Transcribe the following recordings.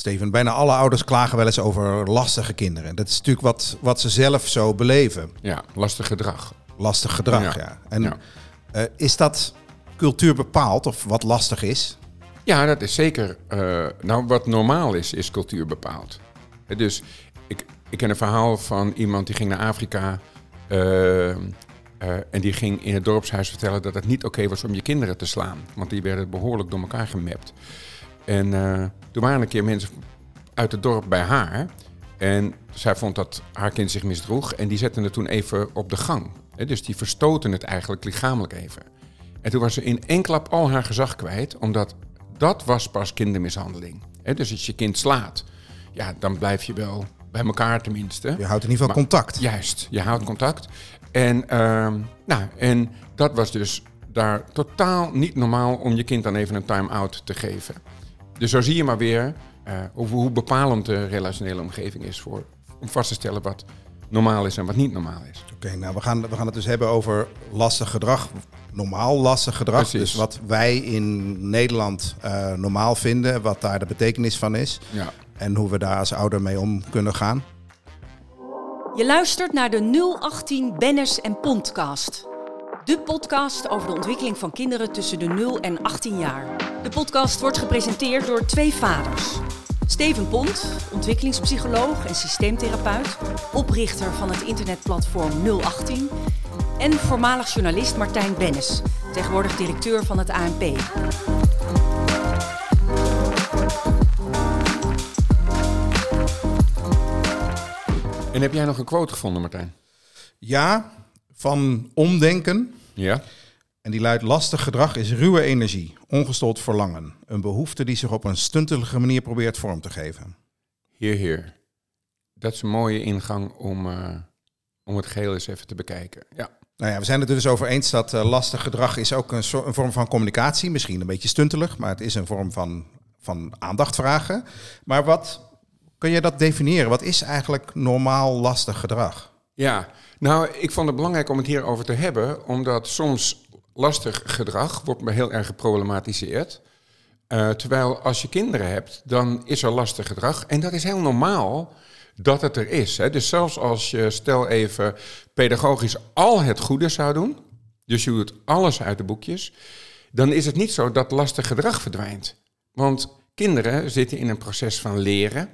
Steven, bijna alle ouders klagen wel eens over lastige kinderen. Dat is natuurlijk wat, wat ze zelf zo beleven. Ja, lastig gedrag. Lastig gedrag, ja. Ja. En Ja. eh, is dat cultuur bepaald of wat lastig is? Ja, dat is zeker. eh, nou, wat normaal is, is cultuur bepaald. Dus ik, ik ken een verhaal van iemand die ging naar Afrika. eh, en die ging in het dorpshuis vertellen dat het niet oké was om je kinderen te slaan. Want die werden behoorlijk door elkaar gemapt. En eh, toen waren een keer mensen uit het dorp bij haar. En zij vond dat haar kind zich misdroeg. En die zetten het toen even op de gang. Dus die verstoten het eigenlijk lichamelijk even. En toen was ze in één klap al haar gezag kwijt, omdat dat was pas kindermishandeling. Dus als je kind slaat, ja, dan blijf je wel bij elkaar tenminste. Je houdt in ieder geval Maar- contact. Juist, je houdt contact. En, ehm, nou, en dat was dus daar totaal niet normaal om je kind dan even een time-out te geven. Dus zo zie je maar weer eh, hoe, hoe bepalend de relationele omgeving is voor, om vast te stellen wat normaal is en wat niet normaal is. Oké, nou we gaan, we gaan het dus hebben over lastig gedrag. Normaal lastig gedrag. Precies. Dus wat wij in Nederland eh, normaal vinden, wat daar de betekenis van is. Ja. En hoe we daar als ouder mee om kunnen gaan. Je luistert naar de 018 Benners en Pondcast. De podcast over de ontwikkeling van kinderen tussen de 0 en 18 jaar. De podcast wordt gepresenteerd door twee vaders. Steven Pont, ontwikkelingspsycholoog en systeemtherapeut, oprichter van het internetplatform 018. En voormalig journalist Martijn Bennis, tegenwoordig directeur van het ANP. En heb jij nog een quote gevonden, Martijn? Ja, van omdenken. Ja. En die luidt: lastig gedrag is ruwe energie, ongestold verlangen. Een behoefte die zich op een stuntelige manier probeert vorm te geven. Heer, heer. Dat is een mooie ingang om, eh, om het geheel eens even te bekijken. Ja. Nou ja, we zijn het er dus over eens dat eh, lastig gedrag is ook een vorm van communicatie. Misschien een beetje stuntelig, maar het is een vorm van, van aandacht vragen. Maar wat kun je dat definiëren? Wat is eigenlijk normaal lastig gedrag? Ja, nou, ik vond het belangrijk om het hierover te hebben, omdat soms lastig gedrag wordt me heel erg geproblematiseerd. Eh, terwijl als je kinderen hebt, dan is er lastig gedrag. En dat is heel normaal dat het er is. Hè. Dus zelfs als je, stel even, pedagogisch al het goede zou doen, dus je doet alles uit de boekjes, dan is het niet zo dat lastig gedrag verdwijnt. Want kinderen zitten in een proces van leren.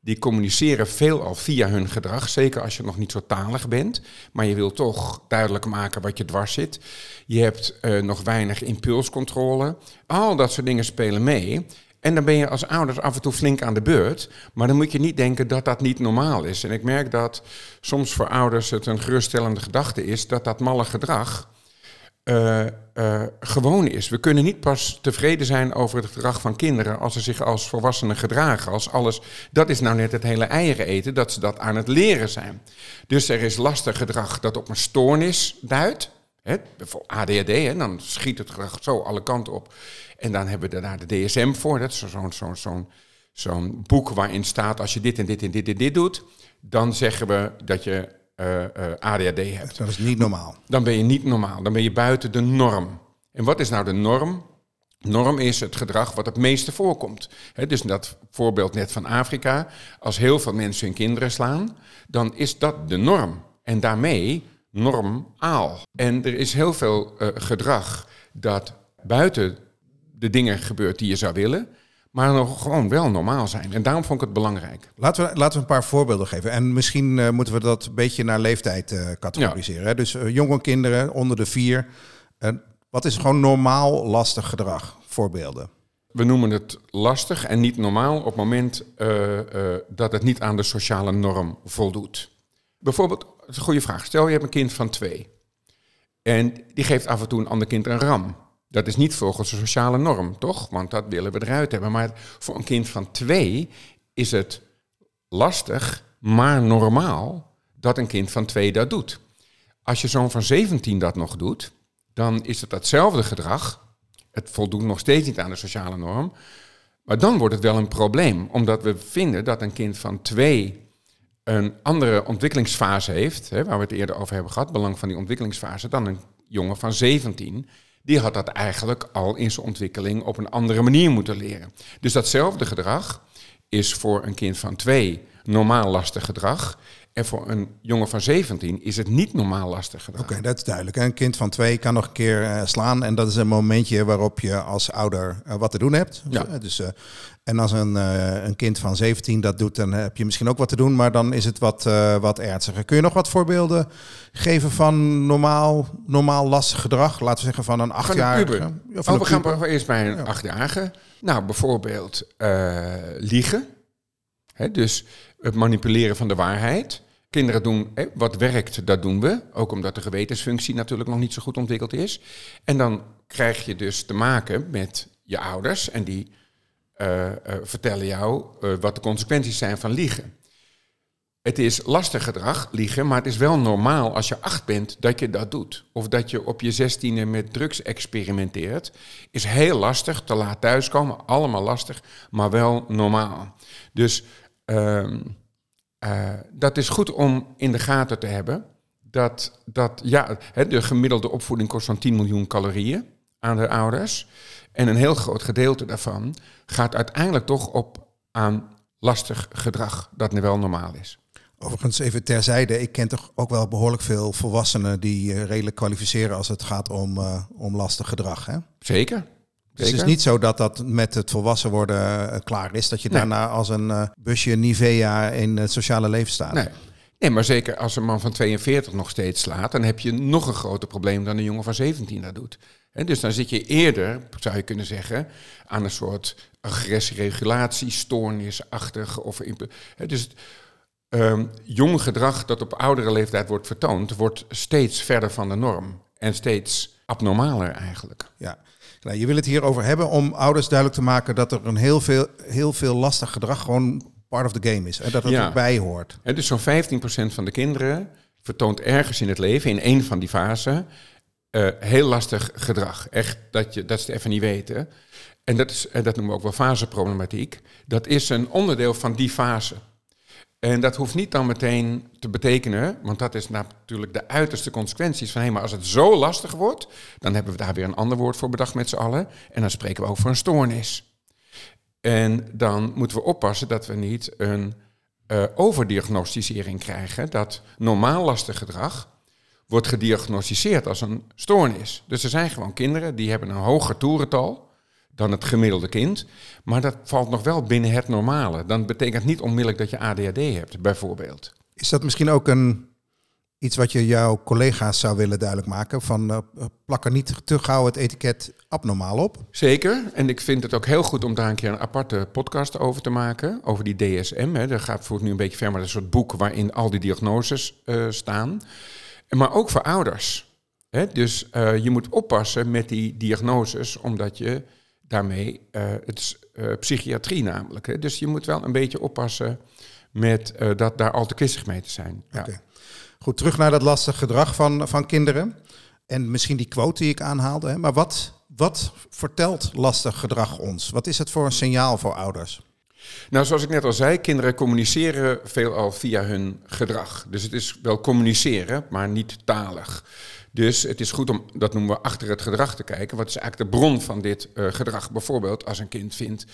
Die communiceren veelal via hun gedrag, zeker als je nog niet zo talig bent. Maar je wil toch duidelijk maken wat je dwars zit. Je hebt eh, nog weinig impulscontrole. Al dat soort dingen spelen mee. En dan ben je als ouders af en toe flink aan de beurt. Maar dan moet je niet denken dat dat niet normaal is. En ik merk dat soms voor ouders het een geruststellende gedachte is dat dat malle gedrag eh, eh, gewoon is. We kunnen niet pas tevreden zijn over het gedrag van kinderen als ze zich als volwassenen gedragen. Als alles, dat is nou net het hele eieren eten, dat ze dat aan het leren zijn. Dus er is lastig gedrag dat op een stoornis duidt. Bijvoorbeeld ADHD, hè, dan schiet het gedrag zo alle kanten op. En dan hebben we daar de DSM voor. Dat is zo'n zo'n zo'n zo'n boek waarin staat... als je dit en dit en dit en dit doet... dan zeggen we dat je eh, eh, ADHD hebt Dat is niet normaal. dan ben je niet normaal. Dan ben je buiten de norm. En wat is nou de norm? Norm is het gedrag wat het meeste voorkomt. Dus dat voorbeeld net van Afrika. Als heel veel mensen hun kinderen slaan, dan is dat de norm. En daarmee normaal. En er is heel veel eh, gedrag dat buiten de dingen gebeurt die je zou willen, maar nog gewoon wel normaal zijn. En daarom vond ik het belangrijk. Laten we, laten we een paar voorbeelden geven. En misschien eh, moeten we dat een beetje naar leeftijd eh, categoriseren. hè? Dus eh, jonge kinderen onder de vier. Wat is gewoon normaal lastig gedrag? Voorbeelden. We noemen het lastig en niet normaal op het moment dat het niet aan de sociale norm voldoet. Bijvoorbeeld, is een goede vraag. Stel je hebt een kind van twee. En die geeft af en toe een ander kind een ram. Dat is niet volgens de sociale norm, toch? Want dat willen we eruit hebben. Maar voor een kind van twee is het lastig, maar normaal dat een kind van twee dat doet. Als je zo'n van 17 dat nog doet, dan is het datzelfde gedrag. Het voldoet nog steeds niet aan de sociale norm. Maar dan wordt het wel een probleem, omdat we vinden dat een kind van twee een andere ontwikkelingsfase heeft, hè, waar we het eerder over hebben gehad, belang van die ontwikkelingsfase, dan een jongen van 17. Die had dat eigenlijk al in zijn ontwikkeling op een andere manier moeten leren. Dus datzelfde gedrag is voor een kind van twee normaal lastig gedrag. En voor een jongen van 17 is het niet normaal lastig. Oké, dat is duidelijk. Een kind van twee kan nog een keer uh, slaan. En dat is een momentje waarop je als ouder uh, wat te doen hebt. Ja. Dus, uh, en als een, een kind van 17 dat doet, dan heb je misschien ook wat te doen. Maar dan is het wat, wat ernstiger. Kun je nog wat voorbeelden geven van normaal, normaal lastig gedrag? Laten we zeggen van een achtjarige. Of oh, we gaan maar eerst bij een ja. achtjarige. Nou, bijvoorbeeld liegen. Hè, dus het manipuleren van de waarheid. Kinderen doen wat werkt, dat doen we. Ook omdat de gewetensfunctie natuurlijk nog niet zo goed ontwikkeld is. En dan krijg je dus te maken met je ouders en die uh, uh, vertellen jou uh, wat de consequenties zijn van liegen. Het is lastig gedrag, liegen, maar het is wel normaal als je acht bent dat je dat doet. Of dat je op je zestiende met drugs experimenteert. Is heel lastig, te laat thuiskomen, allemaal lastig, maar wel normaal. Dus ehm, uh, dat is goed om in de gaten te hebben. Dat, dat ja, de gemiddelde opvoeding kost zo'n 10 miljoen calorieën aan de ouders. En een heel groot gedeelte daarvan gaat uiteindelijk toch op aan lastig gedrag, dat nu wel normaal is. Overigens, even terzijde, ik ken toch ook wel behoorlijk veel volwassenen die uh, redelijk kwalificeren als het gaat om, uh, om lastig gedrag. Hè? Zeker. Dus het is niet zo dat dat met het volwassen worden uh, klaar is. Dat je nee. daarna als een uh, busje Nivea in het sociale leven staat. Nee. nee, maar zeker als een man van 42 nog steeds slaat... dan heb je nog een groter probleem dan een jongen van 17 dat doet. He, dus dan zit je eerder, zou je kunnen zeggen... aan een soort agressieregulatie, stoornisachtig. Of, he, dus um, jong gedrag dat op oudere leeftijd wordt vertoond... wordt steeds verder van de norm en steeds abnormaler eigenlijk. Ja, nou, je wil het hierover hebben om ouders duidelijk te maken dat er een heel veel, heel veel lastig gedrag gewoon part of the game is. En dat het ja. erbij hoort. En dus zo'n 15% van de kinderen vertoont ergens in het leven, in één van die fasen, uh, heel lastig gedrag. Echt dat, je, dat ze het even niet weten. En dat, is, en dat noemen we ook wel faseproblematiek. Dat is een onderdeel van die fase. En dat hoeft niet dan meteen te betekenen, want dat is natuurlijk de uiterste consequenties van hé, maar als het zo lastig wordt, dan hebben we daar weer een ander woord voor bedacht met z'n allen. En dan spreken we ook een stoornis. En dan moeten we oppassen dat we niet een uh, overdiagnosticering krijgen, dat normaal lastig gedrag wordt gediagnosticeerd als een stoornis. Dus er zijn gewoon kinderen die hebben een hoger toerental dan het gemiddelde kind. Maar dat valt nog wel binnen het normale. Dan betekent niet onmiddellijk dat je ADHD hebt, bijvoorbeeld. Is dat misschien ook een, iets wat je jouw collega's zou willen duidelijk maken? Van uh, plak er niet te gauw het etiket abnormaal op? Zeker. En ik vind het ook heel goed om daar een keer een aparte podcast over te maken. Over die DSM. Hè. Daar gaat voor nu een beetje ver, maar een soort boek waarin al die diagnoses uh, staan. Maar ook voor ouders. Hè. Dus uh, je moet oppassen met die diagnoses, omdat je daarmee. Uh, het is uh, psychiatrie namelijk. Hè? Dus je moet wel een beetje oppassen met uh, dat daar al te kissig mee te zijn. Ja. Okay. Goed, terug naar dat lastig gedrag van, van kinderen. En misschien die quote die ik aanhaalde. Hè? Maar wat, wat vertelt lastig gedrag ons? Wat is het voor een signaal voor ouders? Nou, zoals ik net al zei, kinderen communiceren veelal via hun gedrag. Dus het is wel communiceren, maar niet talig. Dus het is goed om, dat noemen we, achter het gedrag te kijken. Wat is eigenlijk de bron van dit uh, gedrag? Bijvoorbeeld als een kind vindt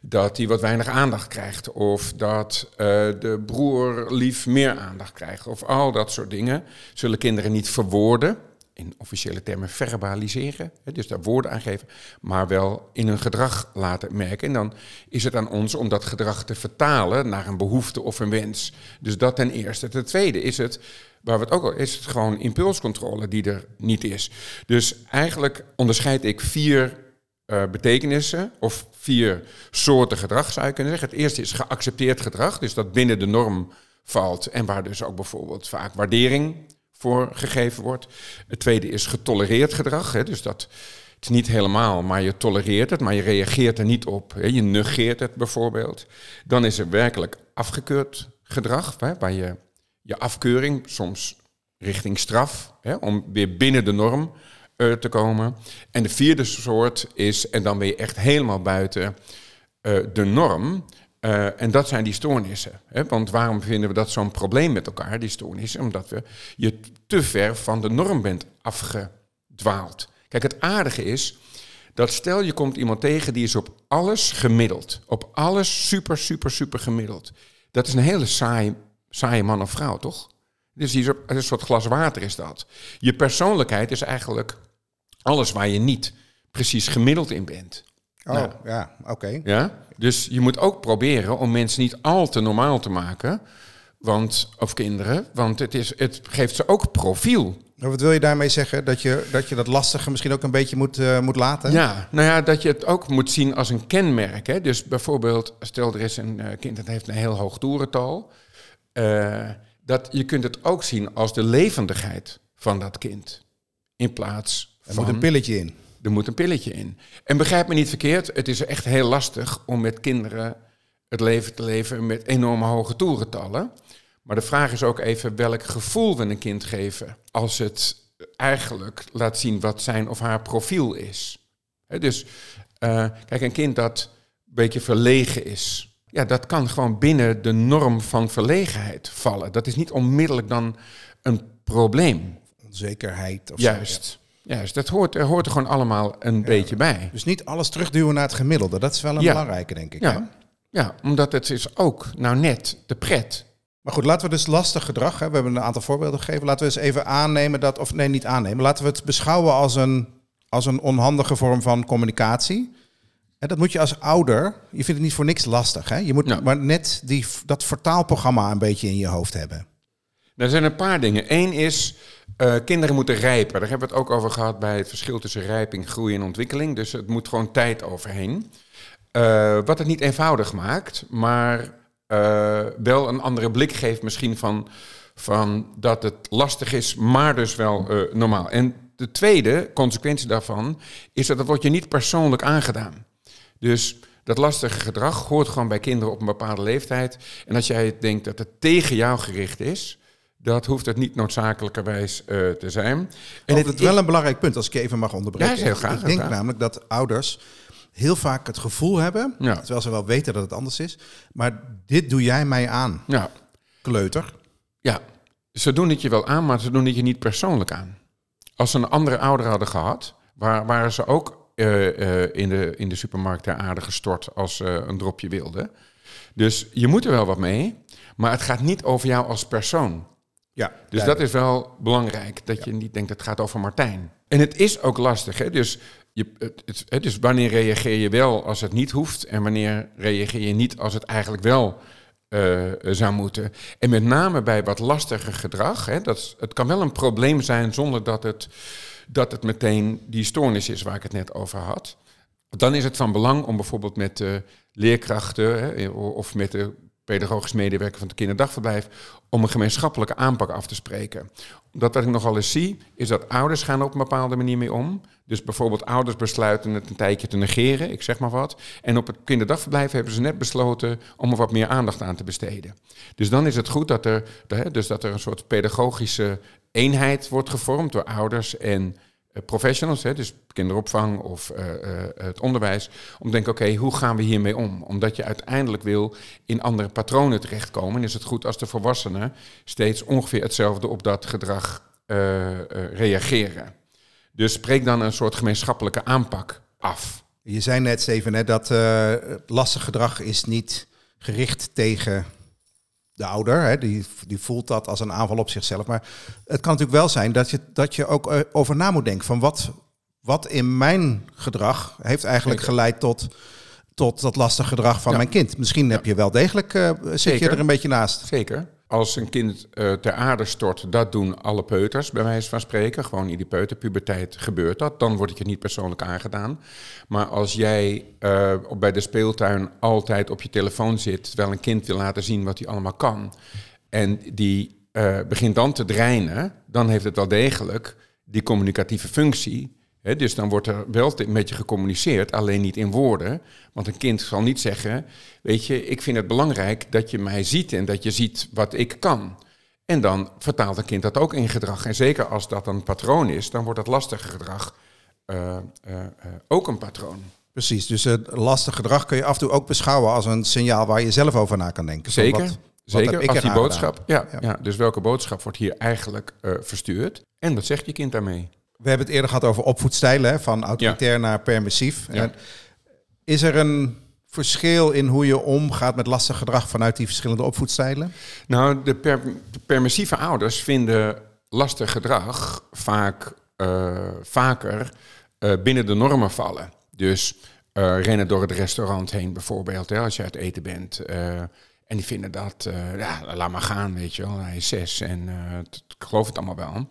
dat hij wat weinig aandacht krijgt. Of dat uh, de broer lief meer aandacht krijgt. Of al dat soort dingen. Zullen kinderen niet verwoorden. In officiële termen verbaliseren. Dus daar woorden aan geven. Maar wel in hun gedrag laten merken. En dan is het aan ons om dat gedrag te vertalen naar een behoefte of een wens. Dus dat ten eerste. Ten tweede is het waar we het ook al is het gewoon impulscontrole die er niet is. Dus eigenlijk onderscheid ik vier uh, betekenissen of vier soorten gedrag zou je kunnen zeggen. Het eerste is geaccepteerd gedrag, dus dat binnen de norm valt en waar dus ook bijvoorbeeld vaak waardering voor gegeven wordt. Het tweede is getolereerd gedrag, hè, dus dat het is niet helemaal, maar je tolereert het, maar je reageert er niet op. Hè, je negeert het bijvoorbeeld. Dan is er werkelijk afgekeurd gedrag, hè, waar je je afkeuring, soms richting straf, hè, om weer binnen de norm uh, te komen. En de vierde soort is, en dan ben je echt helemaal buiten uh, de norm. Uh, en dat zijn die stoornissen. Hè? Want waarom vinden we dat zo'n probleem met elkaar, die stoornissen? Omdat we je te ver van de norm bent afgedwaald. Kijk, het aardige is dat stel je komt iemand tegen die is op alles gemiddeld. Op alles super, super, super gemiddeld. Dat is een hele saai, saaie man of vrouw, toch? Dus die is een soort glas water is dat. Je persoonlijkheid is eigenlijk alles waar je niet precies gemiddeld in bent. Oh, Nou. ja, oké. Ja? Dus je moet ook proberen om mensen niet al te normaal te maken. Want, of kinderen, want het, is, het geeft ze ook profiel. Wat wil je daarmee zeggen? Dat je dat, je dat lastige misschien ook een beetje moet, eh, moet laten? Ja, nou ja, dat je het ook moet zien als een kenmerk. Hè? Dus bijvoorbeeld, stel er is een eh, kind dat heeft een heel hoog toerental. eh, dat je kunt het ook zien als de levendigheid van dat kind. In plaats Er van... moet een pilletje in. Er moet een pilletje in. En begrijp me niet verkeerd, het is echt heel lastig om met kinderen het leven te leven met enorme hoge toerentallen. Maar de vraag is ook even welk gevoel we een kind geven als het eigenlijk laat zien wat zijn of haar profiel is. Dus eh, kijk, een kind dat een beetje verlegen is, ja, dat kan gewoon binnen de norm van verlegenheid vallen. Dat is niet onmiddellijk dan een probleem. Onzekerheid of zo, ja. Juist. Juist, dat hoort, er hoort er gewoon allemaal een beetje bij. Dus niet alles terugduwen naar het gemiddelde. Dat is wel een Ja. belangrijke, denk ik. hè? Ja, ja, omdat het is ook nou net de pret. Maar goed, laten we dus lastig gedrag, hè, we hebben een aantal voorbeelden gegeven. Laten we eens even aannemen dat, of nee, niet aannemen. Laten we het beschouwen als een, als een onhandige vorm van communicatie. En dat moet je als ouder, je vindt het niet voor niks lastig. Hè? Je moet Ja. maar net die, dat vertaalprogramma een beetje in je hoofd hebben. Er zijn een paar dingen. Eén is, eh, kinderen moeten rijpen. Daar hebben we het ook over gehad bij het verschil tussen rijping, groei en ontwikkeling. Dus het moet gewoon tijd overheen. Eh, wat het niet eenvoudig maakt, maar eh, wel een andere blik geeft misschien van, van dat het lastig is, maar dus wel normaal. En de tweede consequentie daarvan is dat het wordt je niet persoonlijk aangedaan. Dus dat lastige gedrag hoort gewoon bij kinderen op een bepaalde leeftijd. En als jij denkt dat het tegen jou gericht is, dat hoeft het niet noodzakelijkerwijs eh, te zijn. En En het is wel een belangrijk punt, als ik even mag onderbreken. Ja, heel graag, Ik denk graag. namelijk dat ouders heel vaak het gevoel hebben, Ja. terwijl ze wel weten dat het anders is, maar dit doe jij mij aan, Ja, kleuter. ja, ze doen het je wel aan, maar ze doen het je niet persoonlijk aan. Als ze een andere ouder hadden gehad, waar, waren ze ook eh, eh, in, de, in de supermarkt ter aarde gestort als ze een dropje wilden. Dus je moet er wel wat mee, maar het gaat niet over jou als persoon. Ja, Dus dat is wel belangrijk, dat je niet denkt het gaat over Martijn. En het is ook lastig, hè? Dus, je, het, het, is wanneer reageer je wel als het niet hoeft en wanneer reageer je niet als het eigenlijk wel eh, zou moeten. En met name bij wat lastiger gedrag, hè? Dat, is- het kan wel een probleem zijn zonder dat het, dat het meteen die stoornis is waar ik het net over had. Dan is het van belang om bijvoorbeeld met de leerkrachten hè, of met de pedagogisch medewerker van het kinderdagverblijf om een gemeenschappelijke aanpak af te spreken. Omdat wat ik nogal eens zie, is dat ouders gaan op een bepaalde manier mee om. Dus bijvoorbeeld ouders besluiten het een tijdje te negeren, ik zeg maar wat. En op het kinderdagverblijf hebben ze net besloten om er wat meer aandacht aan te besteden. Dus dan is het goed dat er, dus dat er een soort pedagogische eenheid wordt gevormd door ouders en professionals, hè, dus kinderopvang of eh, eh, het onderwijs, om te denken, oké, hoe gaan we hiermee om? Omdat je uiteindelijk wil in andere patronen terechtkomen. En is het goed als de volwassenen steeds ongeveer hetzelfde op dat gedrag eh, eh, reageren. Dus spreek dan een soort gemeenschappelijke aanpak af. Je zei net, Steven, hè, dat eh, lastig gedrag is niet gericht tegen de ouder. Hè, die, die voelt dat als een aanval op zichzelf. Maar het kan natuurlijk wel zijn dat je, dat je ook eh, over na moet denken van wat, wat in mijn gedrag heeft eigenlijk geleid tot, tot dat lastig gedrag van Ja. mijn kind. Misschien heb je wel degelijk, eh, zit je Zeker. er een beetje naast. Zeker. Als een kind eh, ter aarde stort, dat doen alle peuters, bij wijze van spreken. Gewoon in die peuterpuberteit gebeurt dat. Dan wordt het je niet persoonlijk aangedaan. Maar als jij op- bij de speeltuin altijd op je telefoon zit, terwijl een kind wil laten zien wat hij allemaal kan, en die eh, begint dan te dreinen, dan heeft het wel degelijk die communicatieve functie. Dus dan wordt er wel met je gecommuniceerd, alleen niet in woorden. Want een kind zal niet zeggen, weet je, ik vind het belangrijk dat je mij ziet en dat je ziet wat ik kan. En dan vertaalt een kind dat ook in gedrag. En zeker als dat een patroon is, dan wordt dat lastige gedrag eh, eh, eh, ook een patroon. Precies, dus het lastig gedrag kun je af en toe ook beschouwen als een signaal waar je zelf over na kan denken. Zeker. wat- wat Zeker, heb ik als die boodschap. Ja, Ja. ja. dus welke boodschap wordt hier eigenlijk verstuurd? En wat zegt je kind daarmee? We hebben het eerder gehad over opvoedstijlen, hè, van autoritair naar permissief. Ja. Is er een verschil in hoe je omgaat met lastig gedrag vanuit die verschillende opvoedstijlen? Nou, de, per- de permissieve ouders vinden lastig gedrag vaak eh, vaker eh, binnen de normen vallen. Dus eh, rennen door het restaurant heen bijvoorbeeld, hè, als je uit eten bent. en die vinden dat, ja, laat maar gaan, weet je wel. Hij is zes en ik geloof het allemaal wel.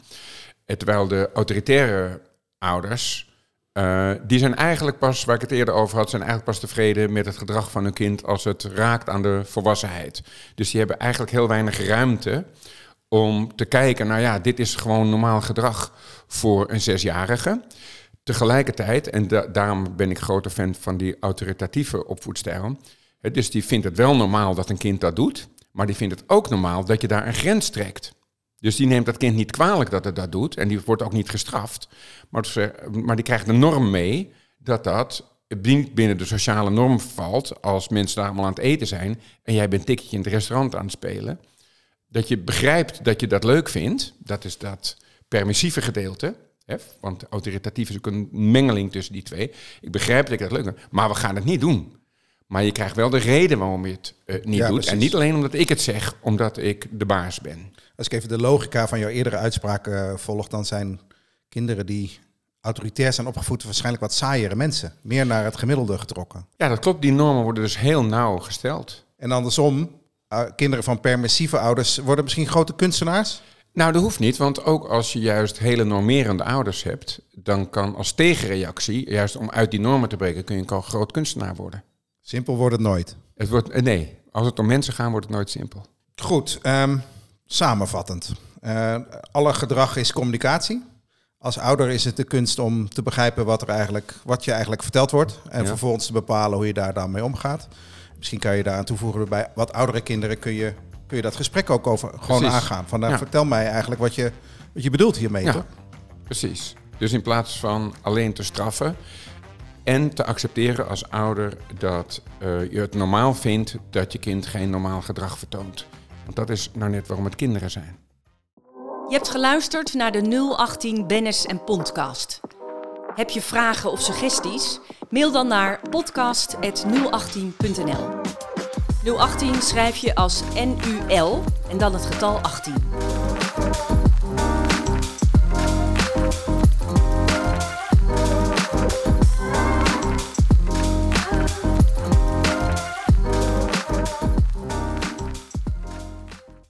Eh, Terwijl de autoritaire ouders, eh, die zijn eigenlijk pas, waar ik het eerder over had, zijn eigenlijk pas tevreden met het gedrag van hun kind als het raakt aan de volwassenheid. Dus die hebben eigenlijk heel weinig ruimte om te kijken, nou ja, dit is gewoon normaal gedrag voor een zesjarige. Tegelijkertijd, en da- daarom ben ik grote fan van die autoritatieve opvoedstijl. Dus die vindt het wel normaal dat een kind dat doet, maar die vindt het ook normaal dat je daar een grens trekt. Dus die neemt dat kind niet kwalijk dat het dat doet en die wordt ook niet gestraft. Maar, maar die krijgt de norm mee dat dat niet binnen de sociale norm valt als mensen daar allemaal aan het eten zijn en jij bent tikketje in het restaurant aan het spelen. Dat je begrijpt dat je dat leuk vindt, dat is dat permissieve gedeelte. Hè? Want autoritatief is ook een mengeling tussen die twee. Ik begrijp dat ik dat leuk vind, maar we gaan het niet doen. Maar je krijgt wel de reden waarom je het eh, niet Ja, doet. precies. En niet alleen omdat ik het zeg, omdat ik de baas ben. Als ik even de logica van jouw eerdere uitspraak eh, volg, dan zijn kinderen die autoritair zijn opgevoed waarschijnlijk wat saaiere mensen. Meer naar het gemiddelde getrokken. Ja, dat klopt. Die normen worden dus heel nauw gesteld. En andersom, eh, kinderen van permissieve ouders worden misschien grote kunstenaars. Nou, dat hoeft niet, want ook als je juist hele normerende ouders hebt, dan kan als tegenreactie, juist om uit die normen te breken, kun je een groot kunstenaar worden. Simpel wordt het nooit. Het wordt, eh, nee, als het om mensen gaat, wordt het nooit simpel. Goed, ehm, samenvattend. Eh, alle gedrag is communicatie. Als ouder is het de kunst om te begrijpen wat, er eigenlijk, wat je eigenlijk verteld wordt. En Ja. vervolgens te bepalen hoe je daar dan mee omgaat. Misschien kan je daaraan toevoegen, bij wat oudere kinderen kun je, kun je dat gesprek ook over gewoon Precies. aangaan. Van, nou, Ja. vertel mij eigenlijk wat je, wat je bedoelt hiermee, Ja. toch? Precies. Dus in plaats van alleen te straffen en te accepteren als ouder dat eh, je het normaal vindt dat je kind geen normaal gedrag vertoont. Want dat is nou net waarom het kinderen zijn. Je hebt geluisterd naar de 018 Bennis en Podcast. Heb je vragen of suggesties? Mail dan naar podcast.018.nl 018 schrijf je als NUL en dan het getal 18.